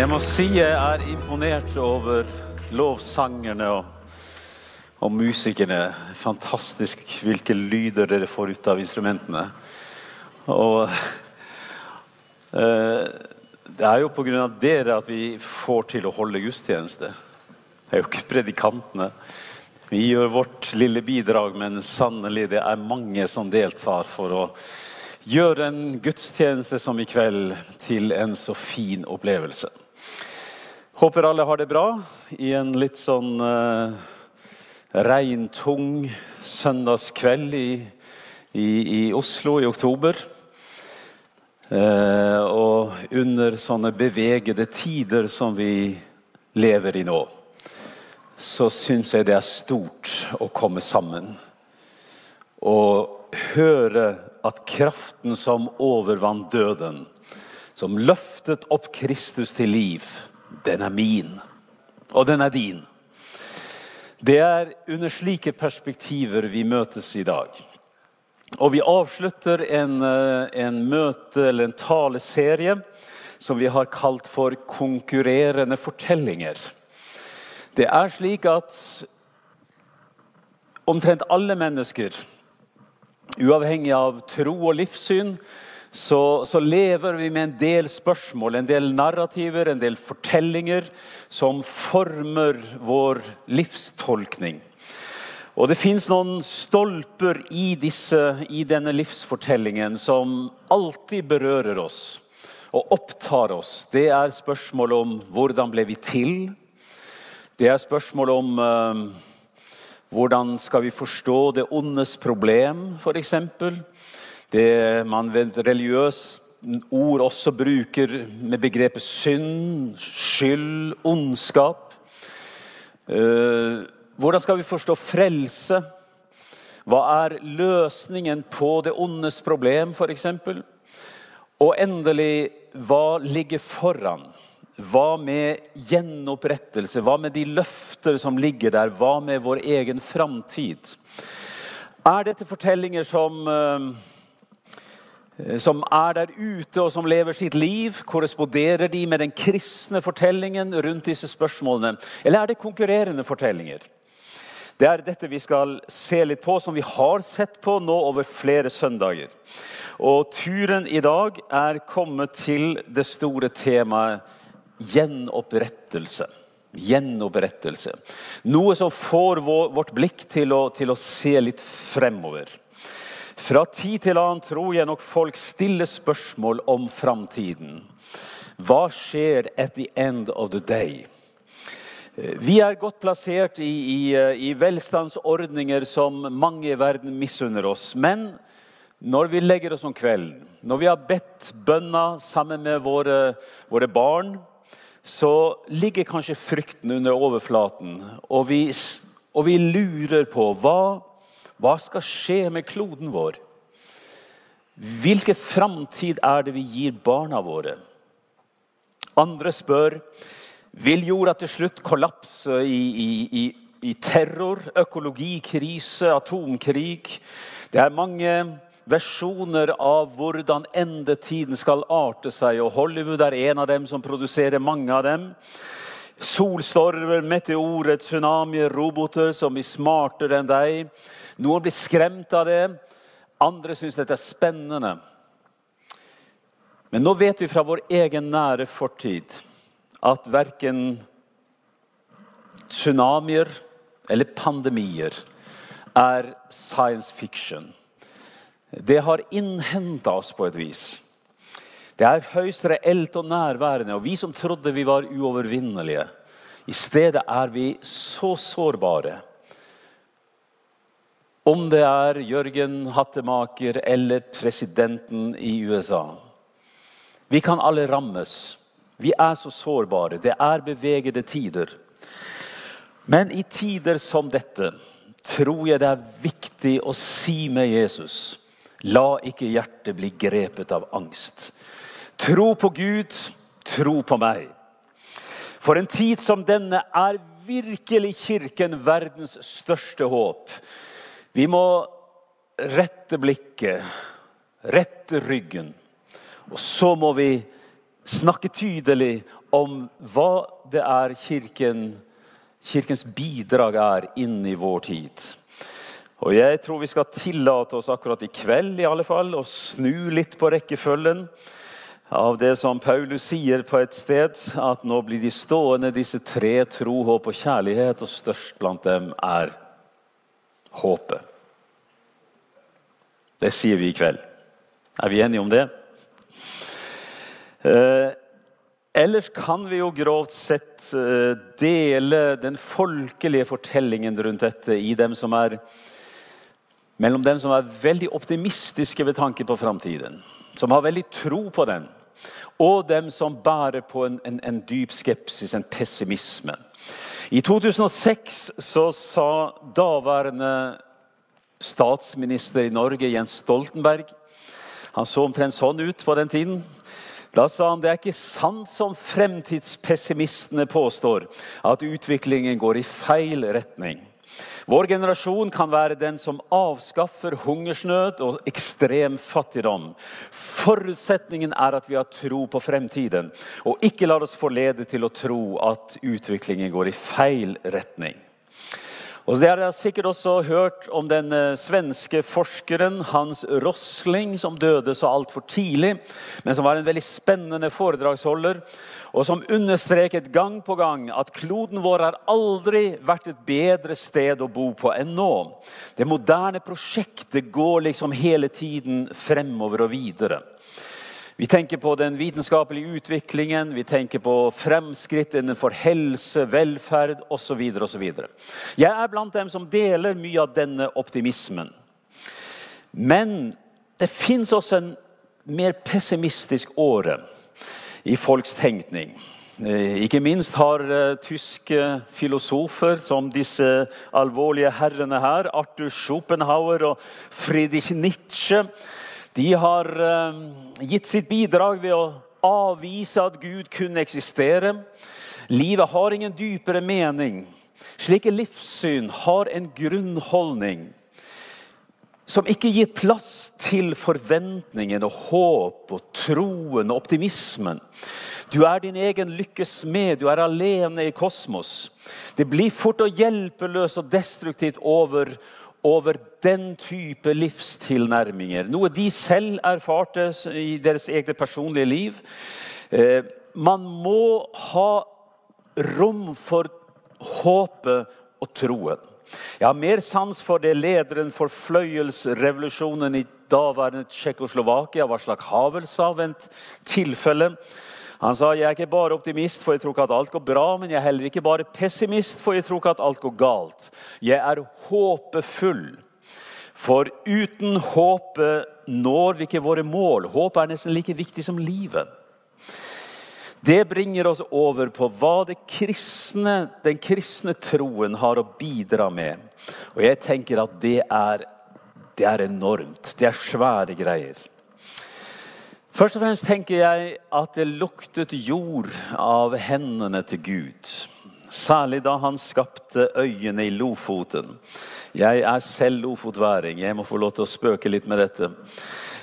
Jeg må si jeg er imponert over lovsangerne og, og musikerne. Fantastisk hvilke lyder dere får ut av instrumentene. Og eh, det er jo pga. dere at vi får til å holde gudstjeneste. Det er jo ikke predikantene. Vi gjør vårt lille bidrag, men sannelig det er mange som deltar for å gjøre en gudstjeneste som i kveld til en så fin opplevelse. Håper alle har det bra i en litt sånn uh, regntung søndagskveld i, i, i, Oslo i oktober. Uh, og under sånne bevegede tider som vi lever i nå, så syns jeg det er stort å komme sammen og høre at kraften som overvant døden, som løftet opp Kristus til liv, den er min, og den er din. Det er under slike perspektiver vi møtes i dag. Og vi avslutter en, eh, en møte, eller en taleserie som vi har kalt for 'Konkurrerende fortellinger'. Det er slik at omtrent alle mennesker Uavhengig av tro og livssyn så, så, lever vi med en del spørsmål, en del narrativer, en del fortellinger som former vår livstolkning. Og Det fins noen stolper i, disse, i denne livsfortellingen som alltid berører oss og opptar oss. Det er spørsmål om hvordan ble vi til? Det er spørsmål om uh, hvordan skal vi forstå det ondes problem, f.eks.? Det man ved religiøs ord også bruker med begrepet synd, skyld, ondskap. Eh, hvordan skal vi forstå frelse? Hva er løsningen på det ondes problem, f.eks.? Og endelig, hva ligger foran? Hva med gjenopprettelse? Hva med de løfter som ligger der? Hva med vår egen framtid? Er dette fortellinger som, eh, som er der ute og som lever sitt liv? Korresponderer de med den kristne fortellingen rundt disse spørsmålene? Eller er det konkurrerende fortellinger? Det er dette vi skal se litt på, som vi har sett på nå over flere søndager. Og Turen i dag er kommet til det store temaet gjenopprettelse. Gjenopprettelse. Noe som får vårt blikk til å, til å se litt fremover. Fra tid til annen tror jeg nok folk stiller spørsmål om framtiden. Hva skjer at the end of the day? Vi er godt plassert i, i, i velstandsordninger som mange i verden misunner oss. Men når vi legger oss om kvelden, når vi har bedt bønna sammen med våre, våre barn, så ligger kanskje frykten under overflaten. Og vi, og vi lurer på hva, hva skal skje med kloden vår? Hvilken framtid er det vi gir barna våre? Andre spør vil jorda til slutt kollapse i, i, i, i terror, økologikrise, atomkrig. Det er mange versjoner av hvordan endetiden skal arte seg. og Hollywood er en av dem som produserer mange av dem. Solstormer, meteorer, tsunamier, roboter som blir smartere enn deg. Noen blir skremt av det, andre syns dette er spennende. Men nå vet vi fra vår egen nære fortid at verken tsunamier eller pandemier er science fiction det har innhenta oss på et vis. Det er høyst reelt og nærværende. Og vi som trodde vi var uovervinnelige, i stedet er vi så sårbare. Om det er Jørgen Hattemaker eller presidenten i USA. Vi kan alle rammes. Vi er så sårbare. Det er bevegede tider. Men i tider som dette tror jeg det er viktig å si med Jesus La ikke hjertet bli grepet av angst. Tro på Gud, tro på meg. For en tid som denne er virkelig Kirken verdens største håp. Vi må rette blikket, rette ryggen. Og så må vi snakke tydelig om hva det er kirken, kirkens bidrag er inn i vår tid. Og Jeg tror vi skal tillate oss akkurat i kveld i alle fall, å snu litt på rekkefølgen av det som Paulus sier på et sted, at nå blir de stående, disse tre tro, håp og kjærlighet, og størst blant dem er håpet. Det sier vi i kveld. Er vi enige om det? Eh, ellers kan vi jo grovt sett eh, dele den folkelige fortellingen rundt dette dem er mellom dem som er veldig optimistiske ved tanke på framtiden, som har veldig tro på den, og dem som bærer på en, en, en dyp skepsis, en pessimisme. I 2006 så sa daværende statsminister i Norge, Jens Stoltenberg Han så omtrent sånn ut på den tiden. Da sa han det er ikke sant som fremtidspessimistene påstår, at utviklingen går i feil retning. Vår generasjon kan være den som avskaffer hungersnød og ekstrem fattigdom. Forutsetningen er at vi har tro på fremtiden, og ikke lar oss forlede til å tro at utviklingen går i feil retning. Og Dere har sikkert også hørt om den eh, svenske forskeren Hans Rosling, som døde så altfor tidlig, men som var en veldig spennende foredragsholder, og som understreket gang på gang at kloden vår har aldri vært et bedre sted å bo på enn nå. Det moderne prosjektet går liksom hele tiden fremover og videre. Vi tenker på den vitenskapelige utviklingen, vi tenker på fremskritt innenfor helse, velferd osv. osv. Jeg er blant dem som deler mye av denne optimismen. Men det fins også en mer pessimistisk åre i folks tenkning. Eh, ikke minst har uh, tyske filosofer som disse alvorlige herrene her, Arthur Schopenhauer og Friedrich Nietzsche, de har eh, gitt sitt bidrag ved å avvise at Gud kunne eksistere. Livet har ingen dypere mening. Slike livssyn har en grunnholdning som ikke gir plass til forventningen og håp og troen og optimismen. Du er din egen lykkes smed, du er alene i kosmos. Det blir fort og hjelpeløst og destruktivt over over den type livstilnærminger. Noe de selv erfarte i deres eget personlige liv. Eh, man må ha rom for håpet og troen. Jeg har mer sans for det lederen for fløyelsrevolusjonen i daværende Tsjekkoslovakia, Vaslak Havel, sa ved et tilfelle. Han sa jeg er ikke bare optimist, for jeg tror ikke at alt går bra, men jeg er heller ikke bare pessimist, for jeg tror ikke at alt går galt. Jeg er håpefull. For uten håpet når vi ikke våre mål. Håp er nesten like viktig som livet. Det bringer oss over på hva kristne, den kristne troen har å bidra med. Og jeg tenker at det er, det er enormt. Det er svære greier. Først og fremst tenker jeg at det luktet jord av hendene til Gud. Særlig da han skapte øyene i Lofoten. Jeg er selv lofotværing. Jeg må få lov til å spøke litt med dette.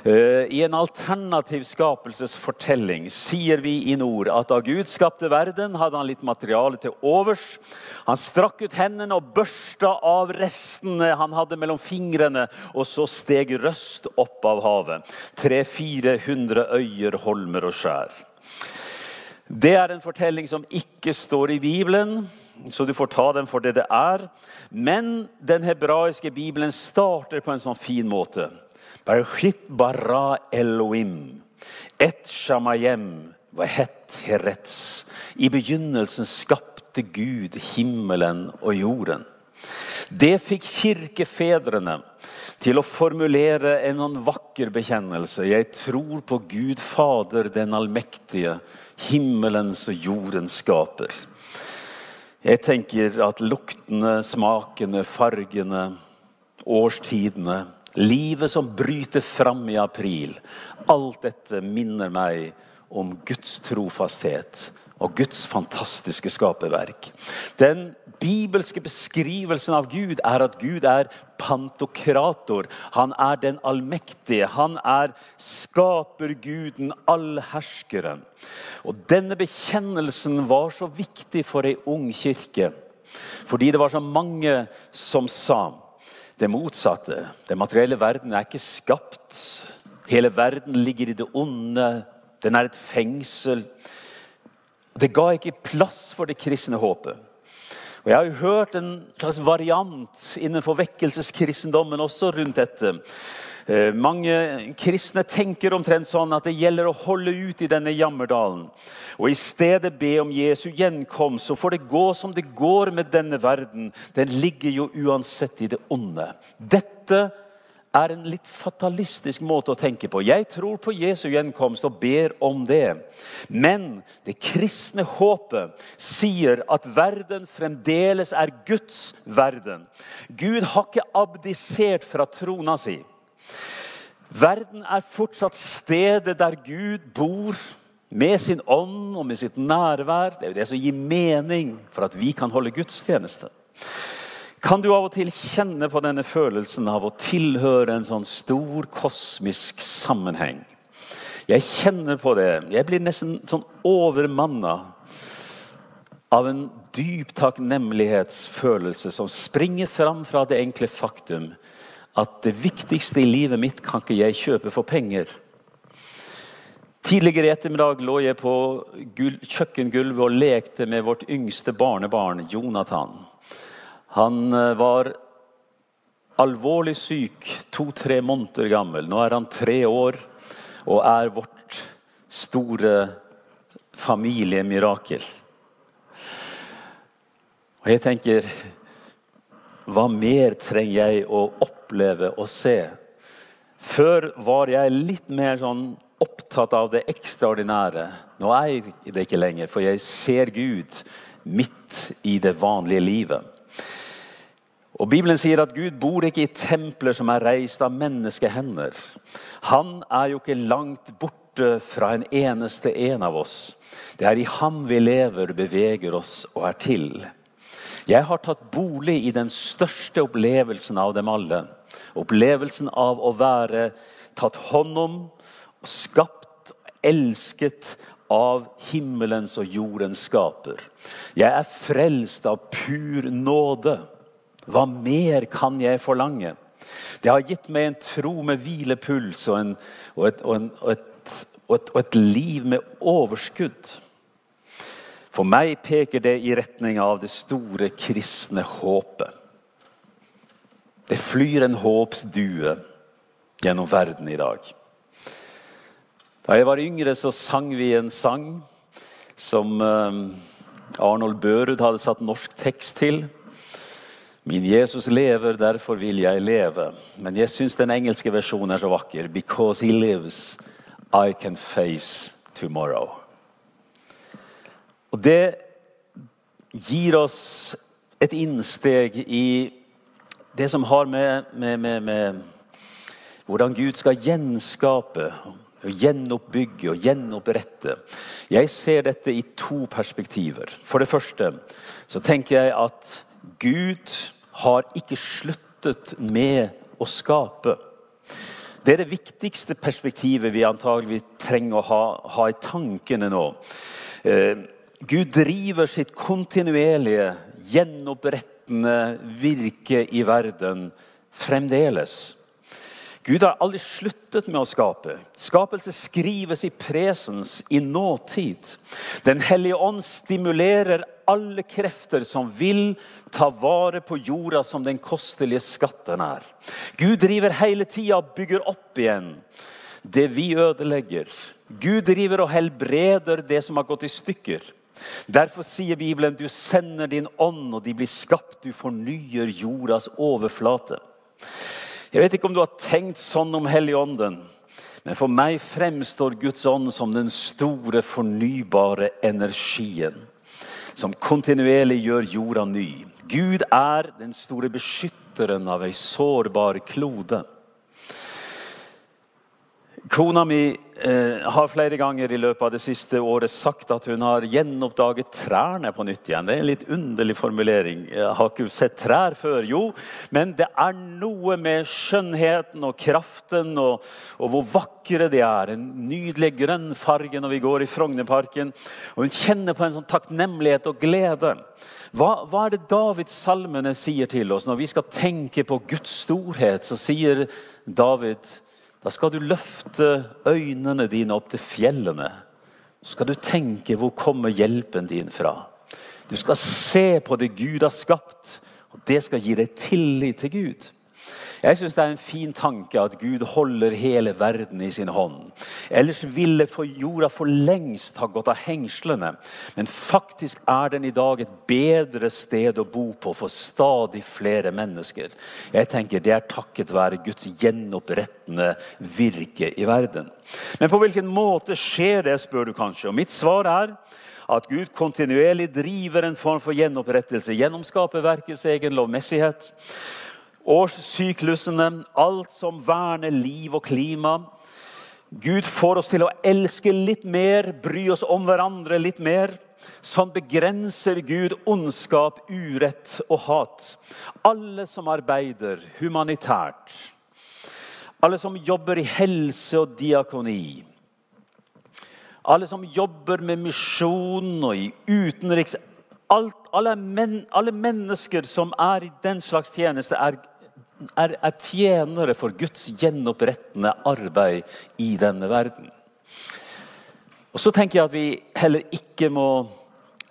Eh, I en alternativ skapelsesfortelling sier vi i nord at da Gud skapte verden, hadde han litt materiale til overs. Han strakk ut hendene og børsta av restene han hadde mellom fingrene, og så steg røst opp av havet. 300-400 øyer, holmer og skjær. Det er en fortelling som ikke står i Bibelen, så du får ta den for det det er. Men den hebraiske bibelen starter på en sånn fin måte. Bereshit bara Elohim. Et shamayem vahet heretz. I begynnelsen skapte Gud himmelen og jorden. Det fikk kirkefedrene til å formulere en sånn vakker bekjennelse. Jeg tror på Gud Fader, den allmektige, himmelens og jordens skaper. Jeg tenker at luktene, smakene, fargene, årstidene Livet som bryter fram i april. Alt dette minner meg om Guds trofasthet og Guds fantastiske skaperverk. Den bibelske beskrivelsen av Gud er at Gud er pantokrator. Han er den allmektige. Han er skaperguden, allherskeren. Og Denne bekjennelsen var så viktig for ei ung kirke. Fordi det var så mange som sa det motsatte. Den materielle verden er ikke skapt. Hele verden ligger i det onde. Den er et fengsel. Det ga ikke plass for det kristne håpet. Og Jeg har jo hørt en slags variant innenfor vekkelseskristendommen også rundt dette. Eh, mange kristne tenker omtrent sånn at det gjelder å holde ut i denne jammerdalen. Og i stedet be om Jesu gjenkomst, så får det gå som det går med denne verden. Den ligger jo uansett i det onde. Dette er en litt fatalistisk måte å tenke på. Jeg tror på Jesu gjenkomst og ber om det. Men det kristne håpet sier at verden fremdeles er Guds verden. Gud har ikke abdisert fra trona si. Verden er fortsatt stedet der Gud bor med sin ånd og med sitt nærvær. Det er jo det som gir mening for at vi kan holde gudstjeneste. Kan du av og til kjenne på denne følelsen av å tilhøre en sånn stor kosmisk sammenheng? Jeg kjenner på det. Jeg blir nesten sånn overmanna av en dyp takknemlighetsfølelse som springer fram fra det enkle faktum at det viktigste i livet mitt kan ikke jeg kjøpe for penger. Tidligere i ettermiddag lå jeg på kjøkkengulvet og lekte med vårt yngste barnebarn, Jonathan. Han eh, var alvorlig syk, to-tre måneder gammel. Nå er han tre år og er vårt store familiemirakel. Og jeg tenker Hva mer trenger jeg å oppleve og se? Før var jeg litt mer sånn opptatt av det ekstraordinære. Nå er jeg det ikke lenger, for jeg ser Gud midt i det vanlige livet. Og Bibelen sier at Gud bor ikke i templer som er reist av menneskehender. Han er jo ikke langt borte fra en eneste en av oss. Det er i ham vi lever, beveger oss og er til. Jeg har tatt bolig i den største opplevelsen av dem alle. Opplevelsen av å være tatt hånd om, skapt og elsket av himmelens og jordens skaper. Jeg er frelst av pur nåde. Hva mer kan jeg forlange? Det har gitt meg en tro med hvilepuls og, en, og, et, og, en, et, et, og, et, liv med overskudd. For meg peker det i retning av det store kristne håpet. Det flyr en håpsdue gjennom verden i dag. Da jeg var yngre, så sang vi en sang som eh, Arnold Børud hadde satt norsk tekst til. Min Jesus lever, derfor vil jeg leve. Men jeg syns den engelske versjonen er så vakker. Because he lives, I can face tomorrow. Og Det gir oss et innsteg i det som har med, med, med, med hvordan Gud skal gjenskape, og gjenoppbygge og gjenopprette. Jeg ser dette i to perspektiver. For det første så tenker jeg at Gud har ikke sluttet med å skape. Det er det viktigste perspektivet vi antagelig trenger å ha, ha i tankene nå. Eh, Gud driver sitt kontinuerlige, gjenopprettende virke i verden fremdeles. Gud har aldri sluttet med å skape. Skapelse skrives i presens, i nåtid. Den hellige ånd stimulerer alle krefter som vil ta vare på jorda som den kostelige skatten er. Gud driver hele tida og bygger opp igjen det vi ødelegger. Gud driver og helbreder det som har gått i stykker. Derfor sier Bibelen du sender din ånd, og de blir skapt. Du fornyer jordas overflate. Jeg vet ikke om du har tenkt sånn om Helligånden. Men for meg fremstår Guds ånd som den store, fornybare energien som kontinuerlig gjør jorda ny. Gud er den store beskytteren av ei sårbar klode. Kona mi eh, har flere ganger i løpet av det siste året sagt at hun har gjenoppdaget trærne på nytt igjen. Det er en litt underlig formulering. Jeg har ikke sett trær før. Jo, men det er noe med skjønnheten og kraften og, og hvor vakre de er. En nydelig grønn farge når vi går i Frognerparken. Og hun kjenner på en sånn takknemlighet og glede. Hva, hva er det Davidssalmene sier til oss når vi skal tenke på Guds storhet? Så sier David da skal du løfte øynene dine opp til fjellene. Så skal du tenke hvor kommer hjelpen din fra. Du skal se på det Gud har skapt, og det skal gi deg tillit til Gud. Jeg syns det er en fin tanke at Gud holder hele verden i sin hånd. Ellers ville for jorda for lengst ha gått av hengslene. Men faktisk er den i dag et bedre sted å bo på for stadig flere mennesker. Jeg tenker Det er takket være Guds gjenopprettende virke i verden. Men på hvilken måte skjer det, spør du kanskje. Og mitt svar er at Gud kontinuerlig driver en form for gjenopprettelse gjennom skaperverkets egen lovmessighet årssyklusene, alt som verner liv og klima. Gud får oss til å elske litt mer, bry oss om hverandre litt mer. Sånn begrenser Gud ondskap, urett og hat. Alle som arbeider humanitært, alle som jobber i helse og diakoni, alle som jobber med misjon og i utenriks Alt, alle, men, alle mennesker som er i den slags tjeneste, er er, er tjenere for Guds gjenopprettende arbeid i denne verden. Og Så tenker jeg at vi heller ikke må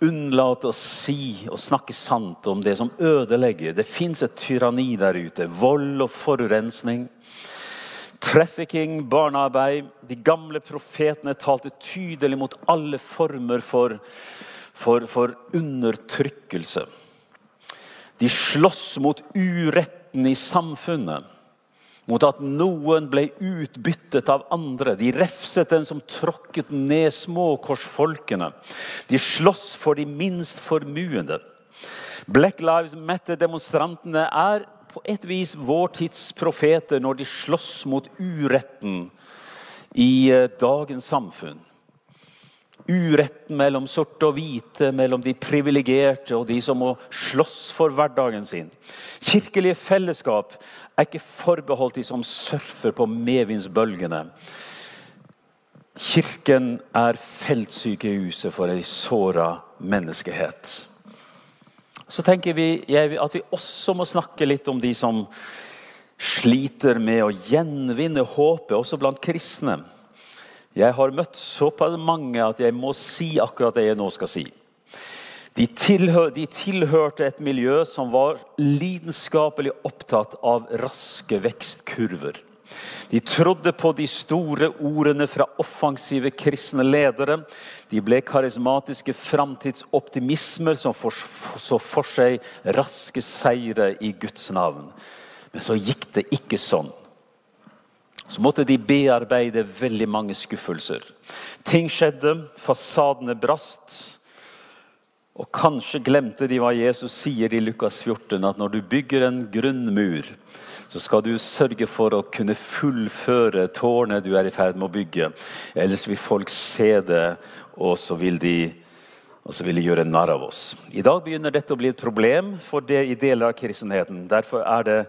unnlate å si og snakke sant om det som ødelegger. Det fins et tyranni der ute. Vold og forurensning. Trafficking, barnearbeid. De gamle profetene talte tydelig mot alle former for, for, for undertrykkelse. De slåss mot urett makten i samfunnet. Mot at noen ble utbyttet av andre. De refset den som tråkket ned småkorsfolkene. De sloss for de minst formuende. Black Lives Matter-demonstrantene er på et vis vår tids profeter når de slåss mot uretten i eh, dagens samfunn uretten mellom sorte og hvite, mellom de privilegerte og de som må slåss for hverdagen sin. Kirkelige fellesskap er ikke forbeholdt de som surfer på medvindsbølgene. Kirken er feltsykehuset for ei såra menneskehet. Så tenker vi at vi også må snakke litt om de som sliter med å gjenvinne håpet, også blant kristne. Jeg har møtt såpass mange at jeg må si akkurat det jeg nå skal si. De, tilhør, de, tilhørte et miljø som var lidenskapelig opptatt av raske vekstkurver. De trodde på de store ordene fra offensive kristne ledere. De ble karismatiske framtidsoptimismer som så for seg raske seire i Guds navn. Men så gikk det ikke sånn så måtte de bearbeide veldig mange skuffelser. Ting skjedde, fasadene brast. Og kanskje glemte de hva Jesus sier i Lukas 14, at når du bygger en grunnmur, så skal du sørge for å kunne fullføre tårnet du er i ferd med å bygge. Ellers vil folk se det, og så vil de, vil de gjøre narr av oss. I dag begynner dette å bli et problem for det i deler av kristenheten. Derfor er det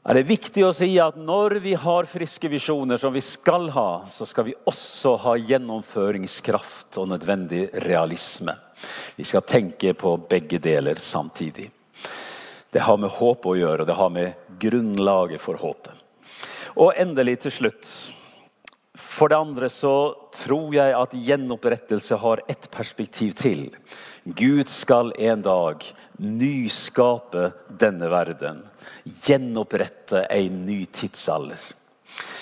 er det viktig å si at når vi har friske visjoner, som vi skal ha, så skal vi også ha gjennomføringskraft og nødvendig realisme. Vi skal tenke på begge deler samtidig. Det har med håp å gjøre, og det har med grunnlaget for håpet. Og endelig til slutt For det andre så tror jeg at gjenopprettelse har ett perspektiv til. Gud skal en dag nyskape denne verden. Gjenopprette en ny tidsalder.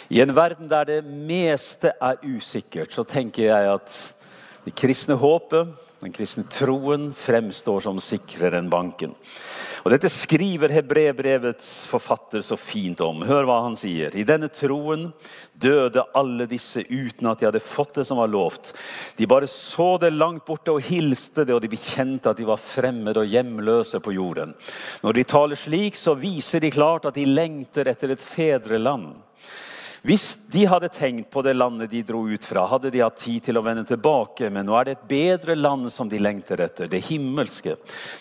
I en verden der det meste er usikkert, så tenker jeg at det kristne håpet, den kristne troen, fremstår som sikrere enn banken. Og Dette skriver Hebrebrevets forfatter så fint om. Hør hva han sier. I denne troen døde alle disse uten at de hadde fått det som var lovt. De bare så det langt borte og hilste det, og de bekjente at de var fremmede og hjemløse på jorden. Når de taler slik, så viser de klart at de lengter etter et fedreland. Hvis de hadde tenkt på det landet de dro ut fra, hadde de hatt tid til å vende tilbake. Men nå er det et bedre land som de lengter etter, det himmelske.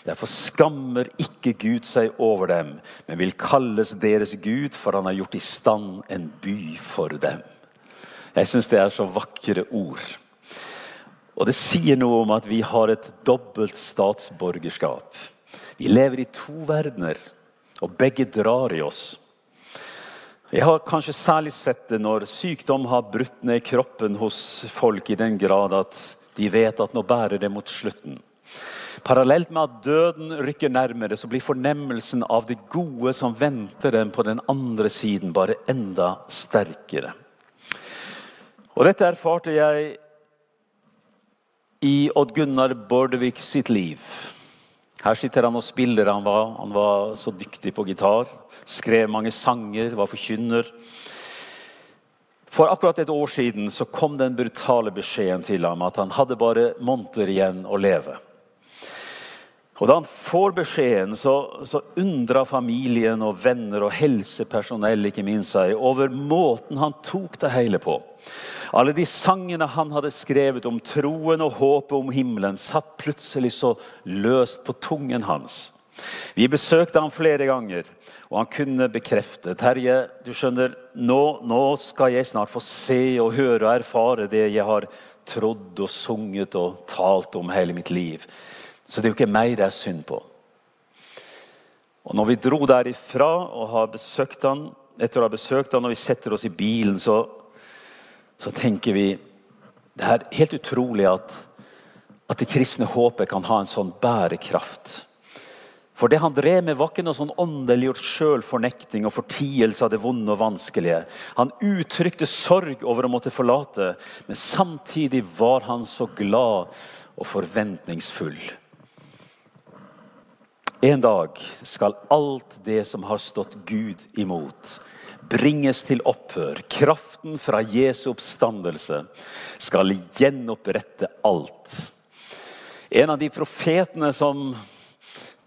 Derfor skammer ikke Gud seg over dem, men vil kalles deres Gud, for han har gjort i stand en by for dem. Jeg syns det er så vakre ord. Og det sier noe om at vi har et dobbelt statsborgerskap. Vi lever i to verdener, og begge drar i oss. Jeg har kanskje særlig sett det når sykdom har brutt ned kroppen hos folk i den grad at de vet at nå bærer det mot slutten. Parallelt med at døden rykker nærmere, så blir fornemmelsen av det gode som venter dem på den andre siden, bare enda sterkere. Og Dette erfarte jeg i Odd Gunnar Bordevik sitt liv. Her sitter han og spiller. Han var, han var så dyktig på gitar. Skrev mange sanger, var forkynner. For akkurat et år siden så kom den brutale beskjeden til ham at han hadde bare måneder igjen å leve. Og Da han får beskjeden, så, så undra familien og venner og helsepersonell ikke minst seg over måten han tok det hele på. Alle de sangene han hadde skrevet om troen og håpet om himmelen, satt plutselig så løst på tungen hans. Vi besøkte han flere ganger, og han kunne bekrefte Terje, du skjønner, nå, nå skal jeg snart få se og høre og erfare det jeg har trodd og sunget og talt om hele mitt liv. Så det er jo ikke meg det er synd på. Og når vi dro derifra og har besøkt han, etter å ha besøkt han, og vi setter oss i bilen, så så tenker vi det er helt utrolig at, at det kristne håpet kan ha en sånn bærekraft. For det han drev med, var ikke noe sånn åndeliggjort sjølfornekting og fortielse av det vonde og vanskelige. Han uttrykte sorg over å måtte forlate, men samtidig var han så glad og forventningsfull. En dag skal alt det som har stått Gud imot, bringes til opphør. Kraften fra Jesu oppstandelse skal gjenopprette alt. En av de profetene som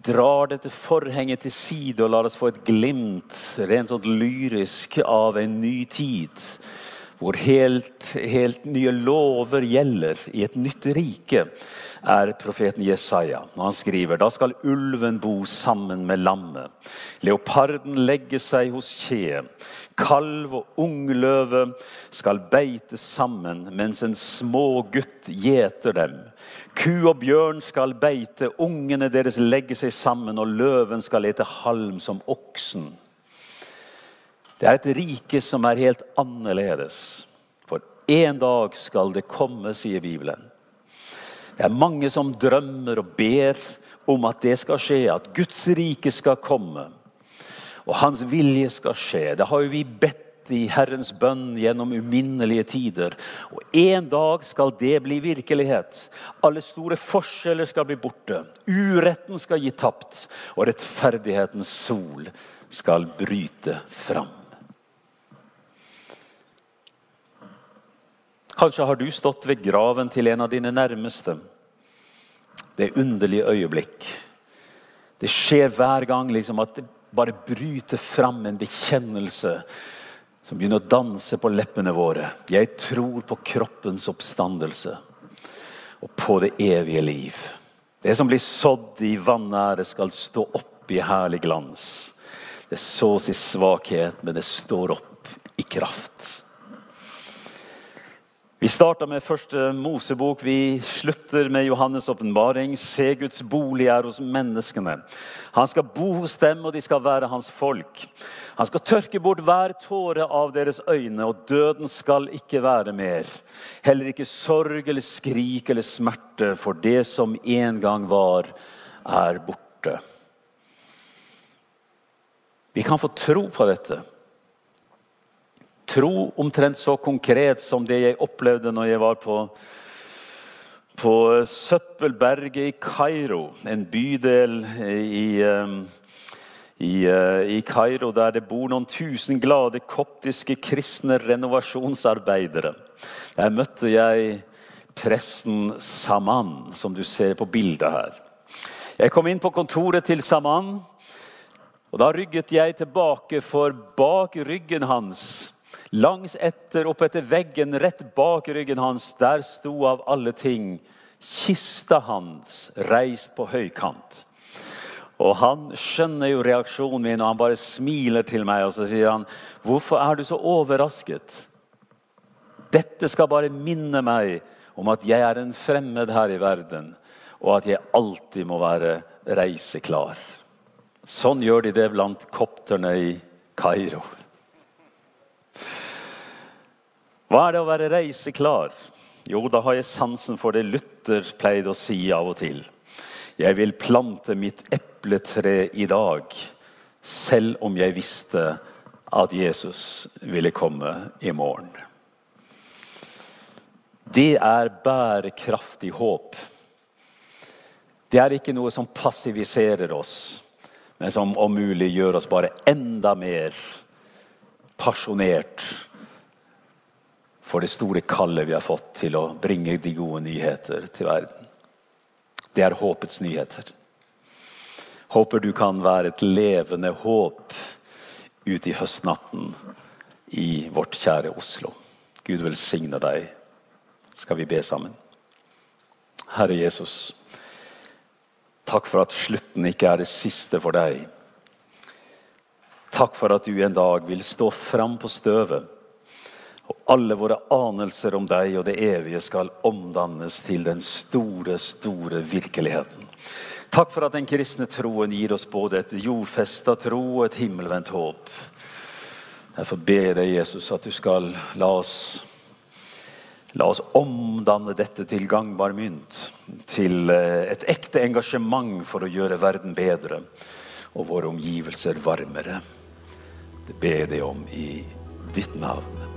drar dette forhenget til side og lar oss få et glimt, rent sånn lyrisk, av en ny tid. Hvor helt, helt nye lover gjelder i et nytt rike er profeten Jesaja. når Han skriver da skal ulven bo sammen med lammet. Leoparden legge seg hos kje. Kalv og ungløve skal beite sammen, mens en smågutt gjeter dem. Ku og bjørn skal beite, ungene deres legge seg sammen, og løven skal ete halm som oksen. Det er et rike som er helt annerledes. For en dag skal det komme, sier Bibelen. Det er mange som drømmer og ber om at det skal skje, at Guds rike skal komme. Og hans vilje skal skje. Det har jo vi bedt i Herrens bønn gjennom uminnelige tider. Og En dag skal det bli virkelighet. Alle store forskjeller skal bli borte. Uretten skal gi tapt, og rettferdighetens sol skal bryte fram. Kanskje har du stått ved graven til en av dine nærmeste det er underlige øyeblikk. Det skjer hver gang liksom, at det bare bryter fram en bekjennelse som begynner å danse på leppene våre. Jeg tror på kroppens oppstandelse og på det evige liv. Det som blir sådd i vanære, skal stå opp i herlig glans. Det sås i svakhet, men det står opp i kraft. Vi starta med første Mosebok. Vi slutter med Johannes' åpenbaring. Se, Guds bolig er hos menneskene. Han skal bo hos dem, og de skal være hans folk. Han skal tørke bort hver tåre av deres øyne, og døden skal ikke være mer. Heller ikke sorg eller skrik eller smerte, for det som en gang var, er borte. Vi kan få tro på dette tro omtrent så konkret som det jeg opplevde når jeg var på, på Søppelberget i Kairo, en bydel i, um, i, uh, i Kairo der det bor noen tusen glade koptiske kristne renovasjonsarbeidere. Der møtte jeg presten Saman, som du ser på bildet her. Jeg kom inn på kontoret til Saman, og da rygget jeg tilbake, for bak ryggen hans Langs etter, opp etter veggen, rett bak ryggen hans, der sto av alle ting kista hans reist på høykant. Og han skjønner jo reaksjonen min, og han bare smiler til meg og så sier han, 'Hvorfor er du så overrasket?' Dette skal bare minne meg om at jeg er en fremmed her i verden, og at jeg alltid må være reiseklar. Sånn gjør de det blant kopterne i Kairo. Hva er det å være reiseklar? Jo, da har jeg sansen for det Luther pleide å si av og til. Jeg vil plante mitt epletre i dag, selv om jeg visste at Jesus ville komme i morgen. Det er bærekraftig håp. Det er ikke noe som passiviserer oss, men som om mulig gjør oss bare enda mer pasjonert for det store kallet vi har fått til å bringe de gode nyheter til verden. Det er håpets nyheter. Håper du kan være et levende håp ute i høstnatten i vårt kjære Oslo. Gud velsigne deg. Skal vi be sammen? Herre Jesus. Takk for at slutten ikke er det siste for deg. Takk for at du en dag vil stå fram på støvet. Og alle våre anelser om deg og det evige skal omdannes til den store, store virkeligheten. Takk for at den kristne troen gir oss både et jordfesta tro og et himmelvendt håp. Derfor ber jeg deg, Jesus, at du skal la oss La oss omdanne dette til gangbar mynt, til eh, et ekte engasjement for å gjøre verden bedre og våre omgivelser varmere. Det ber jeg deg om i ditt navn.